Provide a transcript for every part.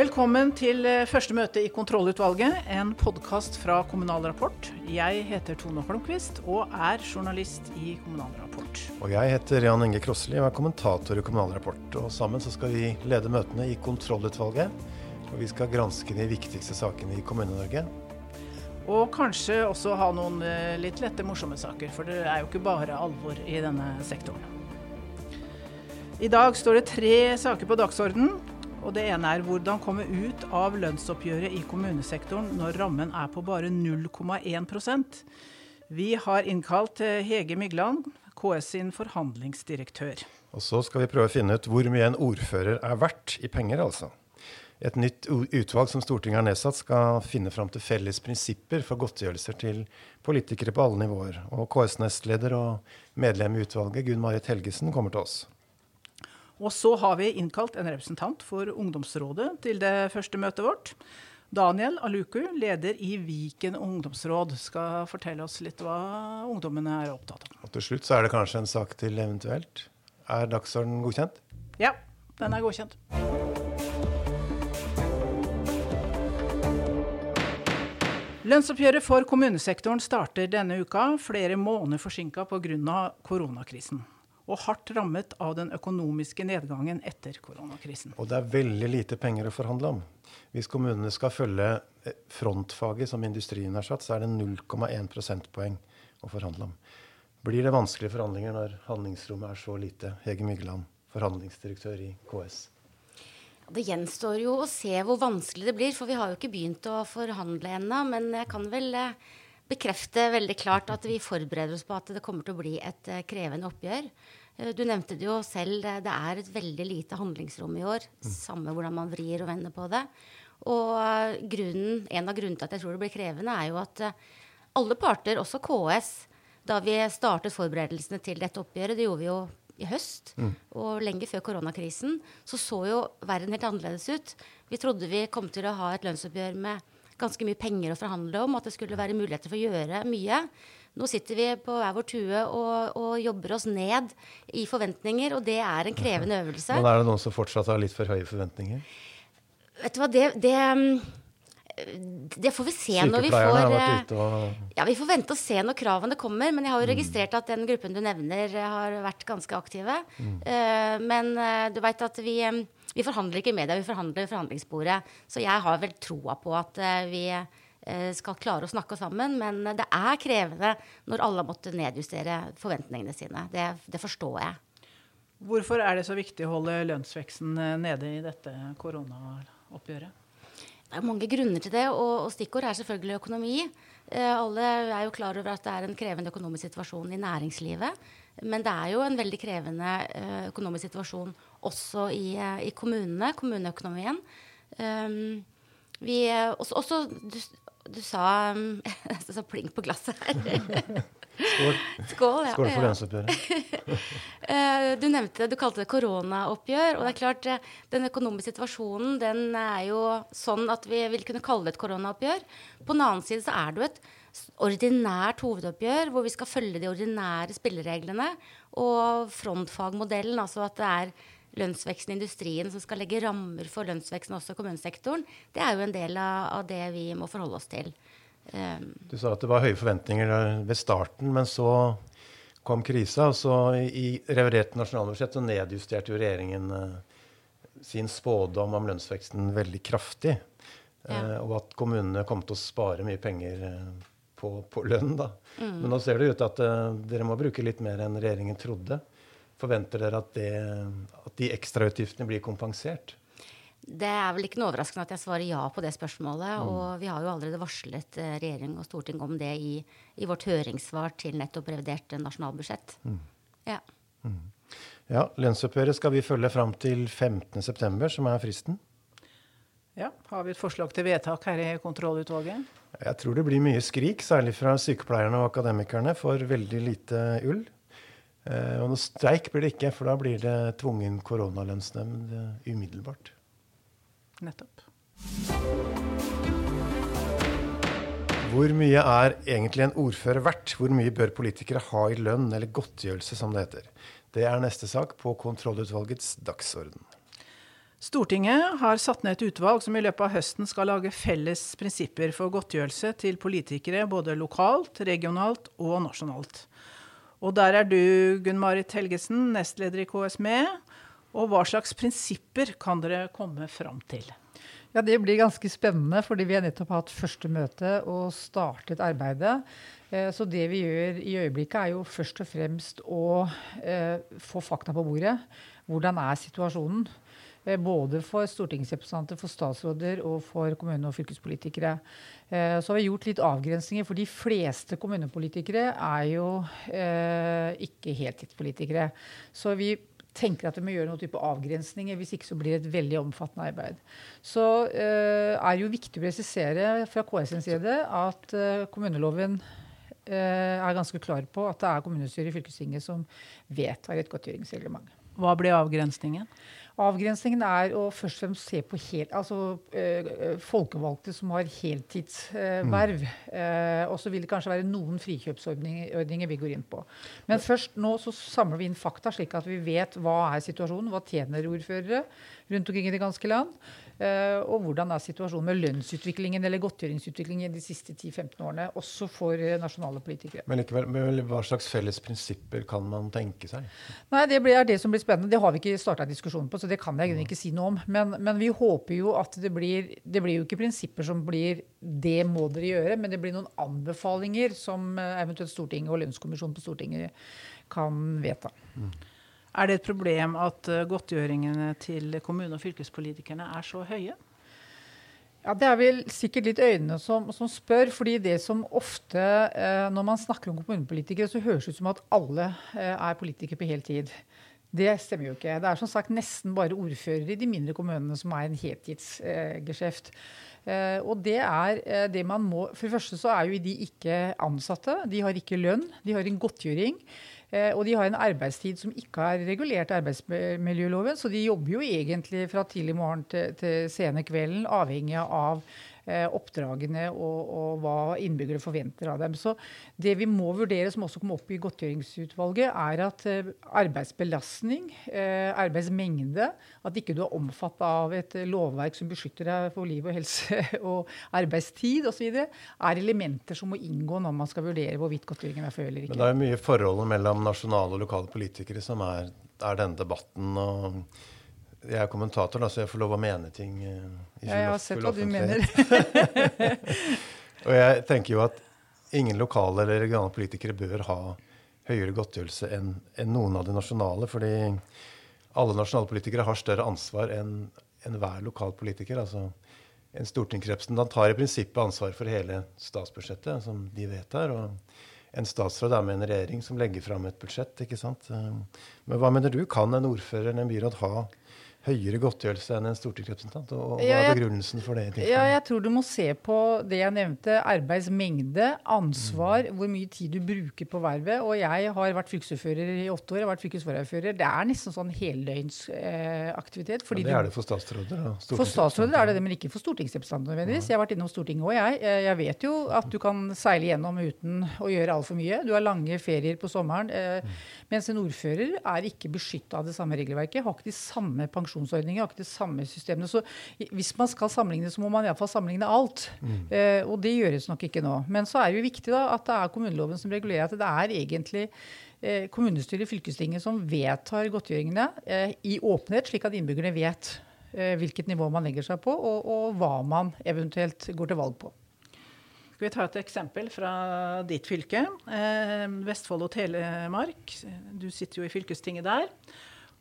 Velkommen til eh, første møte i kontrollutvalget, en podkast fra Kommunal Rapport. Jeg heter Tone Holmquist og er journalist i Kommunal Rapport. Og jeg heter Jan Inge Krosselid og er kommentator i Kommunal Rapport. Og sammen så skal vi lede møtene i kontrollutvalget. Og vi skal granske de viktigste sakene i Kommune-Norge. Og kanskje også ha noen eh, litt lette, morsomme saker, for det er jo ikke bare alvor i denne sektoren. I dag står det tre saker på dagsordenen. Og det ene er hvordan komme ut av lønnsoppgjøret i kommunesektoren når rammen er på bare 0,1% Vi har innkalt eh, Hege Mygland, KS sin forhandlingsdirektør. Og så skal vi prøve å finne ut hvor mye en ordfører er verdt i penger, altså. Et nytt utvalg som Stortinget har nedsatt, skal finne fram til felles prinsipper for godtgjørelser til politikere på alle nivåer. Og KS-nestleder og medlem i utvalget, Gunn Marit Helgesen, kommer til oss. Og så har vi innkalt en representant for ungdomsrådet til det første møtet vårt. Daniel Aluku, leder i Viken ungdomsråd, skal fortelle oss litt hva ungdommene er opptatt av. Og til slutt så er det kanskje en sak til eventuelt. Er dagsordenen godkjent? Ja, den er godkjent. Lønnsoppgjøret for kommunesektoren starter denne uka, flere måneder forsinka pga. koronakrisen og hardt rammet av den økonomiske nedgangen etter koronakrisen. Og det er veldig lite penger å forhandle om. Hvis kommunene skal følge eh, frontfaget som industrien har satt, så er det 0,1 prosentpoeng å forhandle om. Blir det vanskelige forhandlinger når handlingsrommet er så lite? Hege Mygland, forhandlingsdirektør i KS. Det gjenstår jo å se hvor vanskelig det blir, for vi har jo ikke begynt å forhandle ennå. Men jeg kan vel eh, bekrefte veldig klart at vi forbereder oss på at det kommer til å bli et eh, krevende oppgjør. Eh, du nevnte det jo selv, det er et veldig lite handlingsrom i år. Mm. Samme hvordan man vrir og vender på det. Og eh, grunnen, en av grunnene til at jeg tror det blir krevende, er jo at eh, alle parter, også KS, da vi startet forberedelsene til dette oppgjøret, det gjorde vi jo i høst, mm. og lenge før koronakrisen, så så jo verden helt annerledes ut. Vi trodde vi kom til å ha et lønnsoppgjør med ganske mye penger å forhandle om, at det skulle være muligheter for å gjøre mye. Nå sitter vi på hver vår tue og, og, jobber oss ned i forventninger, og det er en krevende øvelse. Men er det noen som fortsatt har litt for høye forventninger? Vet du hva, det, det, det får vi se når vi får har vært ute og... Ja, Vi får vente og se når kravene kommer. Men jeg har jo mm. registrert at den gruppen du nevner, har vært ganske aktive. Mm. Uh, men du veit at vi, vi forhandler ikke i media, vi forhandler i forhandlingsbordet. Så jeg har vel troa på at vi Eh, skal klare å snakke sammen. Men det er krevende når alle har måttet nedjustere forventningene sine. Det, det, forstår jeg. Hvorfor er det så viktig å holde lønnsveksten eh, nede i dette koronaoppgjøret? Det er mange grunner til det, og, og stikkord er selvfølgelig økonomi. Eh, alle er jo klar over at det er en krevende økonomisk situasjon i næringslivet. Men det er jo en veldig krevende eh, økonomisk situasjon også i, eh, i kommunene, kommuneøkonomien. Um, vi, også, også, du, sa Jeg sa pling på glasset her. Skål. Skål, ja. Skål for lønnsoppgjøret. Eh, du nevnte du kalte det koronaoppgjør. Og det er klart, eh, den økonomiske situasjonen den er jo sånn at vi vil kunne kalle det et koronaoppgjør. På den annen side så er det jo et ordinært hovedoppgjør hvor vi skal følge de ordinære spillereglene. Og frontfagmodellen, altså at det er lønnsveksten i industrien som skal legge rammer for lønnsveksten også i kommunesektoren, det er jo en del av, det vi må forholde oss til. Um, du sa at det var høye forventninger ved starten, men så kom krisa. Og så i revidert nasjonalbudsjett så nedjusterte jo regjeringen uh, sin spådom om lønnsveksten veldig kraftig. Ja. Uh, og at kommunene kom til å spare mye penger uh, på, på, lønn. da. Mm. Men nå ser det ut til at dere må bruke litt mer enn regjeringen trodde. Forventer dere at, det, at de ekstrautgiftene blir kompensert? Det er vel ikke noe overraskende at jeg svarer ja på det spørsmålet. Mm. Og vi har jo allerede varslet eh, regjering og storting om det i, i vårt høringssvar til nettopp revidert nasjonalbudsjett. Mm. Ja. Mm. ja. Lønnsoppgjøret skal vi følge fram til 15.9, som er fristen. Ja, Har vi et forslag til vedtak her i kontrollutvalget? Jeg tror det blir mye skrik, særlig fra sykepleierne og akademikerne, for veldig lite ull. Eh, og noe streik blir det ikke, for da blir det tvungen koronalønnsnemnd eh, umiddelbart. Nettopp. Hvor mye er egentlig en ordfører verdt? Hvor mye bør politikere ha i lønn eller godtgjørelse, som det heter? Det er neste sak på kontrollutvalgets dagsorden. Stortinget har satt ned et utvalg som i løpet av høsten skal lage felles prinsipper for godtgjørelse til politikere både lokalt, regionalt og nasjonalt. Og der er du, Gunn-Marit Helgesen, nestleder i KS med. Og hva slags prinsipper kan dere komme fram til? Ja, Det blir ganske spennende, fordi vi har nettopp hatt første møte og startet arbeidet. Eh, så det vi gjør i øyeblikket, er jo først og fremst å eh, få fakta på bordet. Hvordan er situasjonen? Eh, både for stortingsrepresentanter, for statsråder og for kommune- og fylkespolitikere. Eh, så har vi gjort litt avgrensninger, for de fleste kommunepolitikere er jo eh, ikke heltidspolitikere. Så vi tenker at vi må gjøre noen type avgrensninger, hvis ikke så blir det et veldig omfattende arbeid. Så eh, er det jo viktig å presisere fra KS sin side at eh, kommuneloven eh, er ganske klar på at det er kommunestyret i fylkestinget som vedtar et godtgjøringsreglement. Hva blir avgrensningen? Avgrensningen er å først og fremst se på helt, altså, øh, folkevalgte som har heltidsverv. Øh, mm. og så vil det kanskje være noen frikjøpsordninger vi går inn på. Men først nå så samler vi inn fakta, slik at vi vet hva er situasjonen. Hva tjener ordførere rundt omkring i det ganske land? Uh, og hvordan er situasjonen med lønnsutviklingen eller godtgjøringsutviklingen de siste 10-15 årene, også for uh, nasjonale politikere. Men likevel, hva slags felles prinsipper kan man tenke seg? Nei, Det er det som blir spennende. Det har vi ikke starta diskusjon på, så det kan jeg ikke si noe om. Men, men vi håper jo at det blir Det blir jo ikke prinsipper som blir det må dere gjøre, men det blir noen anbefalinger som uh, eventuelt Stortinget og lønnskommisjonen på Stortinget kan vedta. Mm. Er det et problem at eh, godtgjøringene til kommune- og fylkespolitikerne er så høye? Ja, Det er vel sikkert litt øynene som, som spør. fordi det som ofte, eh, Når man snakker om kommunepolitikere, så høres det ut som at alle eh, er politikere på heltid. Det stemmer jo ikke. Det er som sagt nesten bare ordførere i de mindre kommunene som er en heltidsgeskjeft. Eh, og det er eh, det man må For det første så er jo de ikke ansatte. De har ikke lønn. De har en godtgjøring. Eh, og de har en arbeidstid som ikke er regulert i arbeidsmiljøloven, så de jobber jo egentlig fra tidlig morgen til, til sene kvelden, avhengig av oppdragene og, og, hva innbyggere forventer av dem. Så det vi må vurdere, som også kom opp i godtgjøringsutvalget, er at eh, arbeidsbelastning, eh, arbeidsmengde, at ikke du er omfattet av et lovverk som beskytter deg for liv og helse og arbeidstid osv., er elementer som må inngå når man skal vurdere hvorvidt godtgjøringen er for eller ikke. Men det er mye forholdet mellom nasjonale og lokale politikere som er, er denne debatten. og jeg er kommentator, da, så jeg får lov å mene ting. Uh, ja, jeg har sett hva du mener. og jeg tenker jo at ingen lokale eller regionale politikere bør ha høyere godtgjørelse enn en noen av de nasjonale. Fordi alle nasjonale politikere har større ansvar enn enhver lokal politiker. Altså, en stortingsrepresentant har i prinsippet ansvar for hele statsbudsjettet, som de vedtar. og en statsråd er med en regjering som legger fram et budsjett. ikke sant? Eh, men hva mener du? Kan en ordfører eller en byråd ha høyere godtgjørelse enn en stortingsrepresentant? Og hva er begrunnelsen for det? Ja, jeg tror du må se på det jeg nevnte. Arbeidsmengde, ansvar, mm. hvor mye tid du bruker på vervet. Og jeg har vært fylkesordfører i åtte år. Jeg har vært fylkesvaraordfører. Det er nesten sånn heldøgnsaktivitet. Eh, ja, det er det for statsråder? For statsråder er det det, men ikke for stortingsrepresentanter nødvendigvis. Jeg har vært innom Stortinget òg, jeg. Eh, jeg vet jo at du kan seile gjennom uten å gjøre altfor mye. Du har lange ferier på sommeren. Eh, mm. Mens en ordfører er ikke beskytta av det samme regelverket. Har ikke de samme pensjonene pensjonsordninger har ikke de samme systemene. Så hvis man skal sammenligne, så må man iallfall sammenligne alt. Mm. Eh, og det gjøres nok ikke nå. Men så er det jo viktig da, at det er kommuneloven som regulerer at det er egentlig eh, kommunestyret i fylkestinget som vedtar godtgjøringene eh, i åpenhet, slik at innbyggerne vet eh, hvilket nivå man legger seg på, og, og hva man eventuelt går til valg på. Skal vi ta et eksempel fra ditt fylke, eh, Vestfold og Telemark. Du sitter jo i fylkestinget der.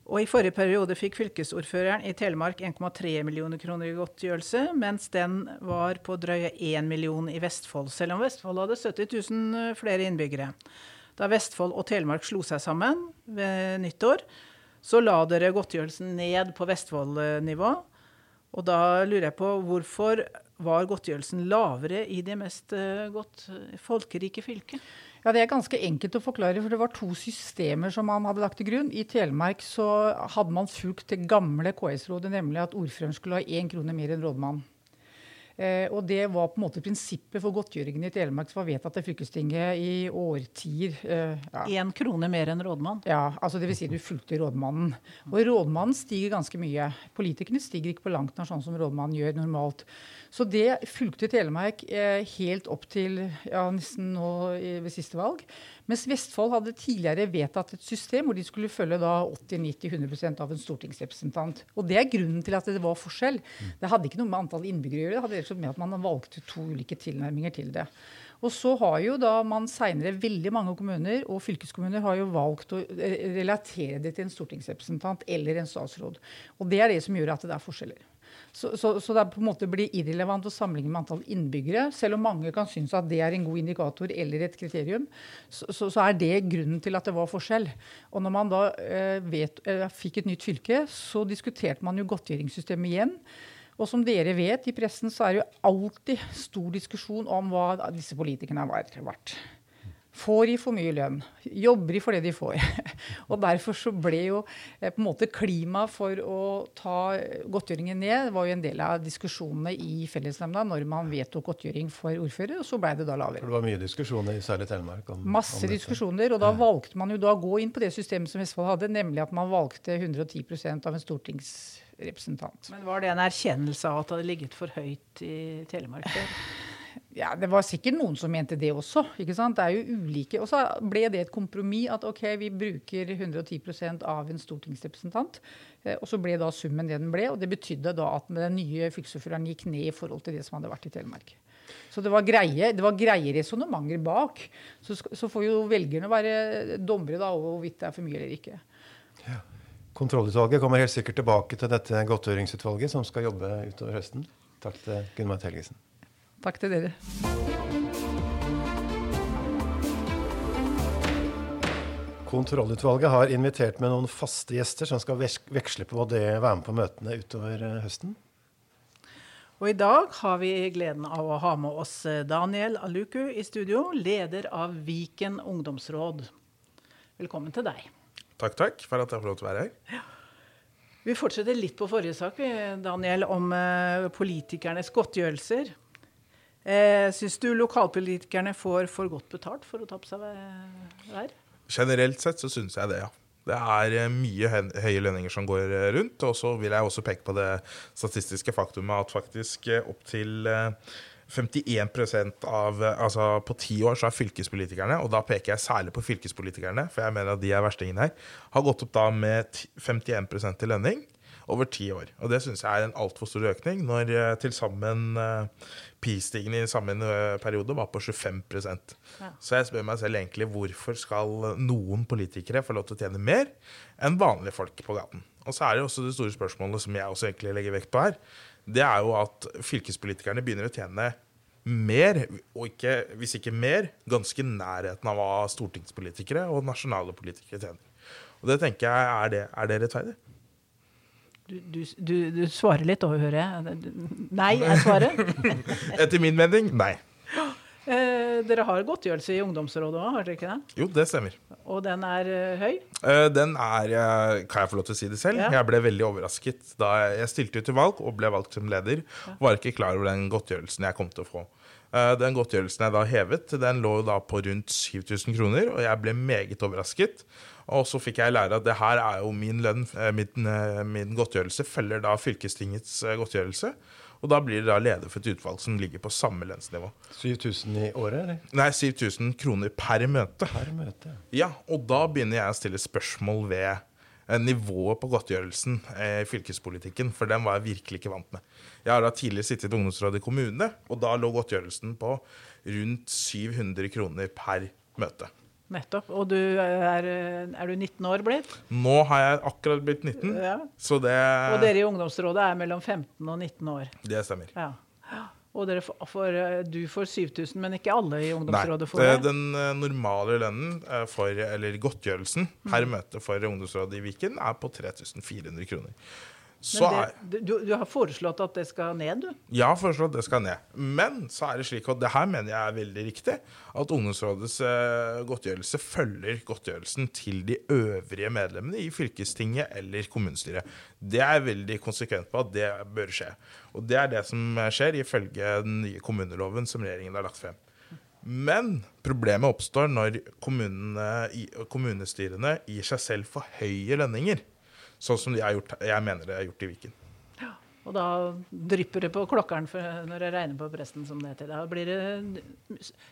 Og I forrige periode fikk fylkesordføreren i Telemark 1,3 millioner kroner i godtgjørelse, mens den var på drøye 1 million i Vestfold, selv om Vestfold hadde 70 000 eh, flere innbyggere. Da Vestfold og Telemark slo seg sammen ved nyttår, så la dere godtgjørelsen ned på Vestfold-nivå. Og da lurer jeg på hvorfor var godtgjørelsen lavere i det mest eh, godt eh, folkerike fylket? Ja, Det er ganske enkelt å forklare, for det var to systemer som man hadde lagt til grunn. I Telemark så hadde man fulgt det gamle KS-rådet, nemlig at ordføreren skulle ha én krone mer enn rådmann. Eh, og det var på en måte prinsippet for godtgjøringen i Telemark som var vedtatt av fylkestinget i årtier. Én eh, ja. krone mer enn rådmann? Ja, altså dvs. Si du fulgte rådmannen. Og rådmannen stiger ganske mye. Politikerne stiger ikke på langt nær sånn som rådmannen gjør normalt. Så det fulgte Telemark eh, helt opp til ja, nesten nå ved siste valg. Mens Vestfold hadde tidligere vedtatt et system hvor de skulle følge 80-90-100% av en stortingsrepresentant. Og Det er grunnen til at det var forskjell. Det hadde ikke noe med antall innbyggere å gjøre, det hadde rett med at man valgte to ulike tilnærminger til det. Og så har jo da man seinere veldig mange kommuner og fylkeskommuner har jo valgt å relatere det til en stortingsrepresentant eller en statsråd. Og det er det som gjør at det er forskjeller. Så, så, så, det på en måte blir irrelevant å sammenligne med antall innbyggere. Selv om mange kan synes at det er en god indikator eller et kriterium, så, så er det grunnen til at det var forskjell. Og når man da eh, vet, eh, fikk et nytt fylke, så diskuterte man jo godtgjøringssystemet igjen. Og som dere vet i pressen, så er det jo alltid stor diskusjon om hva disse politikerne har vært. Får de for mye lønn? Jobber de for det de får? og Derfor så ble jo eh, på en måte klima for å ta godtgjøringen ned var jo en del av diskusjonene i fellesnemnda når man vedtok godtgjøring for ordfører, og så ble det da lavere. For det var mye diskusjoner, særlig i Telemark? Om, Masse om diskusjoner, og da valgte man jo da å gå inn på det systemet som Vestfold hadde, nemlig at man valgte 110% av en stortingsrepresentant. Men Var det en erkjennelse av at det hadde ligget for høyt i Telemark? Ja, Det var sikkert noen som mente det også. ikke sant? Det er jo ulike. Og så ble det et kompromiss at ok, vi bruker 110 av en stortingsrepresentant. Eh, og så ble da summen det den ble. Og det betydde da at den nye fylkesordføreren gikk ned i forhold til det som hadde vært i Telemark. Så det var greie, greie resonnementer bak. Så, så, får jo velgerne være dommere da over hvorvidt det er for mye eller ikke. Ja. Kontrollutvalget kommer helt sikkert tilbake til dette godtgjøringsutvalget som skal jobbe utover høsten. Takk til Gunnmar Helgesen. Takk til dere. Kontrollutvalget har invitert med noen faste gjester som skal veksle på det være med på møtene utover eh, høsten. Og I dag har vi gleden av å ha med oss eh, Daniel Aluku i studio, leder av Viken ungdomsråd. Velkommen til deg. Takk, takk for at jeg får lov til å være her. Ja. Vi fortsetter litt på forrige sak, Daniel, om eh, politikernes godtgjørelser. Eh, Syns du lokalpolitikerne får for godt betalt for å ta på seg vær? Generelt sett så syns jeg det, ja. Det er eh, mye høye lønninger som går eh, rundt. Og så vil jeg også peke på det statistiske faktumet at faktisk eh, opptil 51% av Altså på ti år så har fylkespolitikerne, og da peker jeg særlig på fylkespolitikerne, for jeg mener at de er verstingen her, har gått opp da med 51% i lønning over ti år. Og det syns jeg er en altfor stor økning, når uh, til sammen uh, prisstigningen i samme uh, periode var på 25 ja. Så jeg spør meg selv egentlig hvorfor skal noen politikere få lov til å tjene mer enn vanlige folk på gaten. Og så er det også det store spørsmålet som jeg også egentlig legger vekt på her. Det er jo at fylkespolitikerne begynner å tjene mer, og ikke, hvis ikke mer, ganske nærheten av hva stortingspolitikere og nasjonale politikere tjener. Og det tenker jeg, Er det, er det rettferdig? Du, du, du, svarer litt òg, hører jeg. Nei, jeg svarer. Etter min mening nei. Eh, dere har godtgjørelse i ungdomsrådet òg, har dere ikke det? Jo, det stemmer. Og den er uh, høy? Eh, den er uh, Kan jeg få lov til å si det selv? Ja. Jeg ble veldig overrasket da jeg stilte ut til valg og ble valgt som leder. Ja. Var ikke klar over den godtgjørelsen jeg kom til å få. Uh, den godtgjørelsen jeg da hevet, den lå da på rundt 7000 kroner, og jeg ble meget overrasket. Og så fikk jeg lære at det her er jo min lønn, eh, min, eh, min godtgjørelse følger da fylkestingets eh, godtgjørelse. Og da blir det da leder for et utvalg som ligger på samme lønnsnivå. 7000 i året, eller? Nei, 7000 kroner per møte. Per møte. Ja, og da begynner jeg å stille spørsmål ved nivået på godtgjørelsen i fylkespolitikken, for den var jeg virkelig ikke vant med. Jeg har da tidligere sittet i ungdomsrådet i kommune, og da lå godtgjørelsen på rundt 700 kroner per møte. Nettopp. Og du er, er, du 19 år blitt? Nå har jeg akkurat blitt 19. Ja. Det... Og dere i ungdomsrådet er mellom 15 og 19 år? Det stemmer. Ja. Og får, du får 7000, men ikke alle i ungdomsrådet får det? Nei, Den eh, normale lønnen, eh, for, eller godtgjørelsen per møte for ungdomsrådet i Viken, er på 3400 kroner. Det, du, du har foreslått at det skal ned, du? jeg har foreslått at det skal ned. Men så er det slik, og det her mener jeg er veldig riktig, at ungdomsrådets eh, godtgjørelse følger godtgjørelsen til de øvrige medlemmene i fylkestinget eller kommunestyret. Det er jeg veldig konsekvent på at det bør skje. Og det er det som skjer ifølge den nye kommuneloven som regjeringen har lagt frem. Men problemet oppstår når kommunene, kommunestyrene gir seg selv for høye lønninger. Sånn som har gjort, jeg mener det er gjort i Viken. Og da drypper det på klokkeren for når jeg regner på presten, som det heter. Da blir det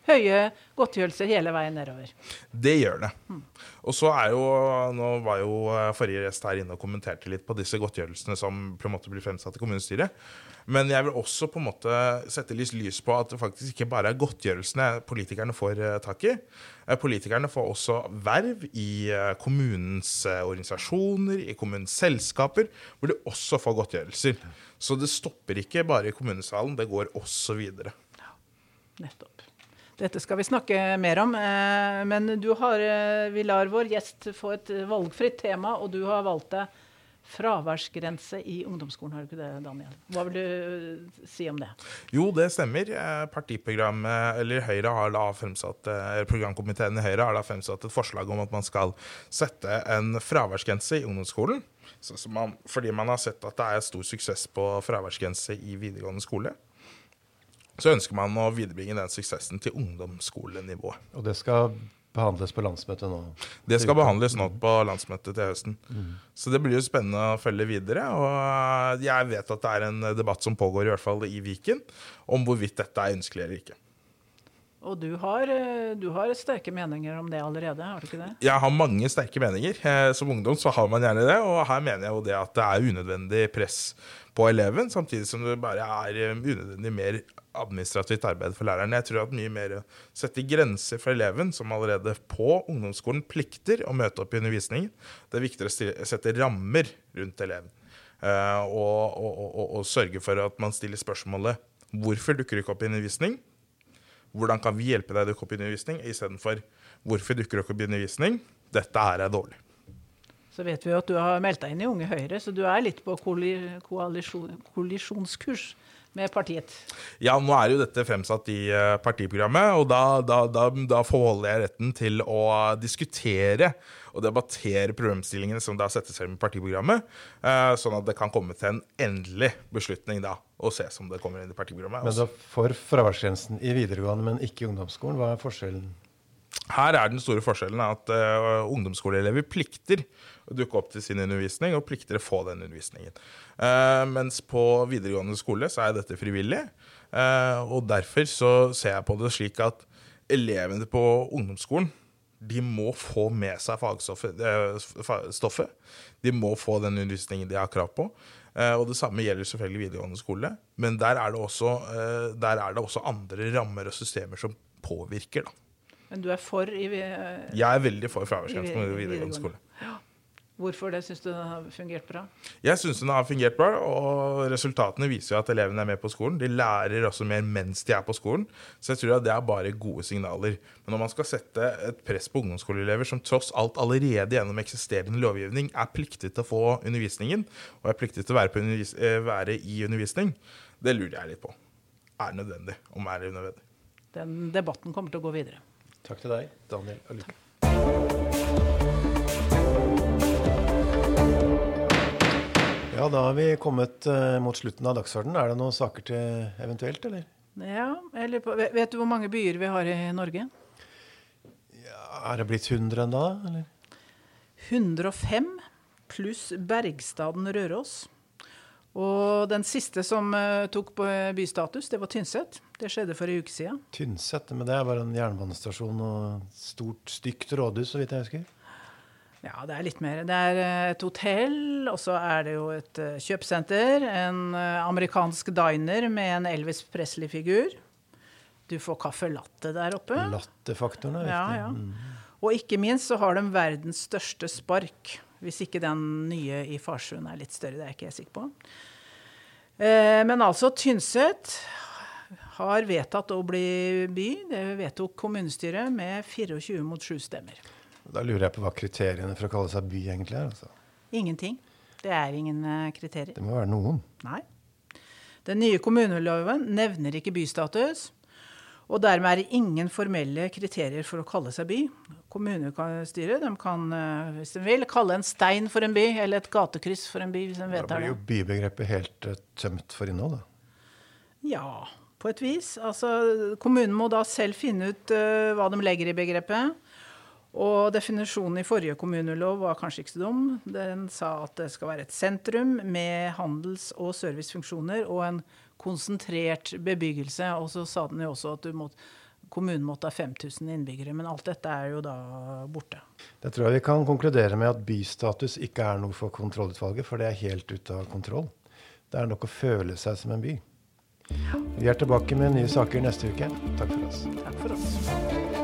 høye godtgjørelser hele veien nedover. Det gjør det. Og så er jo Nå var jo eh, forrige gjest her inne og kommenterte litt på disse godtgjørelsene som på en måte blir fremsatt i kommunestyret. Men jeg vil også på en måte sette litt lys på at det faktisk ikke bare er godtgjørelsene politikerne får eh, tak i. Eh, Politikerne får også verv i eh, kommunens eh, organisasjoner, i kommunens selskaper, hvor de også får godtgjørelser. Så det stopper ikke bare i kommunesalen, det går også videre. Ja, Nettopp. Dette skal vi snakke mer om, men du har, vi lar vår gjest få et valgfritt tema, og du har valgt deg fraværsgrense i ungdomsskolen, har du ikke det, Daniel? Hva vil du eh, si om det? Jo, det stemmer. Eh, Partiprogrammet, eller Høyre har da fremsatt, eh, programkomiteen i Høyre har da fremsatt et forslag om at man skal sette en fraværsgrense i ungdomsskolen. Så, så man, fordi man har sett at det er stor suksess på fraværsgrense i videregående skole. Så ønsker man å viderebringe den suksessen til ungdomsskolenivå. Og det skal behandles på landsmøtet nå. Det skal behandles nå på landsmøtet til høsten. Så det blir jo spennende å følge videre. Og jeg vet at det er en debatt som pågår, i hvert fall i Viken, om hvorvidt dette er ønskelig eller ikke. Og du har, eh, du har sterke meninger om det allerede, har du ikke det? Jeg har mange sterke meninger. Eh, Som ungdom så har man gjerne det, og her mener jeg jo det at det er unødvendig press på eleven, samtidig som det bare er eh, unødvendig mer administrativt arbeid for læreren. Jeg tror at mye mer å sette grenser for eleven, som allerede på ungdomsskolen plikter å møte opp i undervisningen. Det er viktigere å sette rammer rundt eleven. og, og, og, og sørge for at man stiller spørsmålet hvorfor dukker du ikke opp i undervisning? Hvordan kan vi hjelpe deg å dukke opp i undervisning? Istedenfor hvorfor dukker du ikke opp i undervisning? Dette her er dårlig. Så vet vi jo at du har meldt deg inn i Unge Høyre, så du er litt på koalisjonskurs koalisjon, kollisjonskurs med partiet. Ja, nå er jo dette fremsatt i eh, partiprogrammet, og da, da, da, da forholder jeg retten til å diskutere og debattere problemstillingene som da settes frem i partiprogrammet, eh, sånn at det kan komme til en endelig beslutning da, og ses om det kommer inn i partiprogrammet. Men da for fraværsgrensen i videregående, men ikke i ungdomsskolen. Hva er forskjellen? Her er den store forskjellen at uh, ungdomsskoleelever plikter å dukke opp til sin undervisning, og plikter å få den undervisningen. Uh, mens på videregående skole så er dette frivillig, Uh, og derfor så ser jeg på det slik at elevene på ungdomsskolen de må få med seg fagstoffet. fa- stoffet. De må få den undervisningen de har krav på. Og det samme gjelder selvfølgelig videregående skole. Men der er det også, er det også andre rammer og systemer som påvirker. da. Men du er for i eh, Jeg er veldig for fraværsgrense på videregående. skole. Hvorfor det syns du det har fungert bra? Jeg syns den har fungert bra, og resultatene viser jo at elevene er med på skolen. De lærer også mer mens de er på skolen, så jeg tror at det er bare gode signaler. Men når man skal sette et press på ungdomsskoleelever som tross alt allerede gjennom eksisterende lovgivning er pliktig til å få undervisningen, og er pliktig til å være, på undervis eh, være i undervisning, det lurer jeg litt på. Er det nødvendig? Om er det nødvendig? Den debatten kommer til å gå videre. Takk til deg, Daniel og Luke. Ja, da har vi kommet eh, mot slutten av dagsordenen. Er det noen saker til eventuelt, eller? Ja, eller på, vet vet du hvor mange byer vi har i Norge? Er det blitt 100 ennå, eller? 105 pluss Bergstaden Røros. Og den siste som eh, tok på bystatus, det var Tynset. Det skjedde for en uke siden. Tynset, men det er bare en jernbanestasjon og stort, stygt rådhus, så vidt jeg husker. Ja, det er litt mer. Det er eh, et hotell, og så er det jo et eh, kjøpesenter. En eh, amerikansk diner med en Elvis Presley-figur. Du får caffè latte der oppe. Lattefaktoren er viktig. ja. ja. Og ikke minst så har de verdens største spark. Hvis ikke den nye i Farsund er litt større, det er ikke jeg sikker på. Men altså, Tynset har vedtatt å bli by. Det vedtok kommunestyret med 24 mot 7 stemmer. Da lurer jeg på hva kriteriene for å kalle seg by egentlig er. altså. Ingenting. Det er ingen eh, kriterier. Det må være noen. Nei. Den nye kommuneloven nevner ikke bystatus. Og dermed er det ingen formelle kriterier for å kalle seg by. Kommunestyret de kan, eh, hvis de vil, kalle en stein for en by, eller et gatekryss for en by, hvis de vet Da blir jo bybegrepet helt eh, tømt for innhold. Da. Ja, på et vis. Altså, kommunen må da selv finne ut uh, hva de legger i begrepet. Og definisjonen i forrige kommunelov var kanskje ikke så dum. Den sa at det skal være et sentrum med handels- og servicefunksjoner og en konsentrert bebyggelse. Og så sa den jo også at må, kommunen måtte ha 5000 innbyggere. Men alt dette er jo da borte. Det tror jeg vi kan konkludere med at bystatus ikke er noe for kontrollutvalget, for det er helt ute av kontroll. Det er nok å føle seg som en by. Vi er tilbake med nye saker neste uke. Takk for oss. Takk for oss.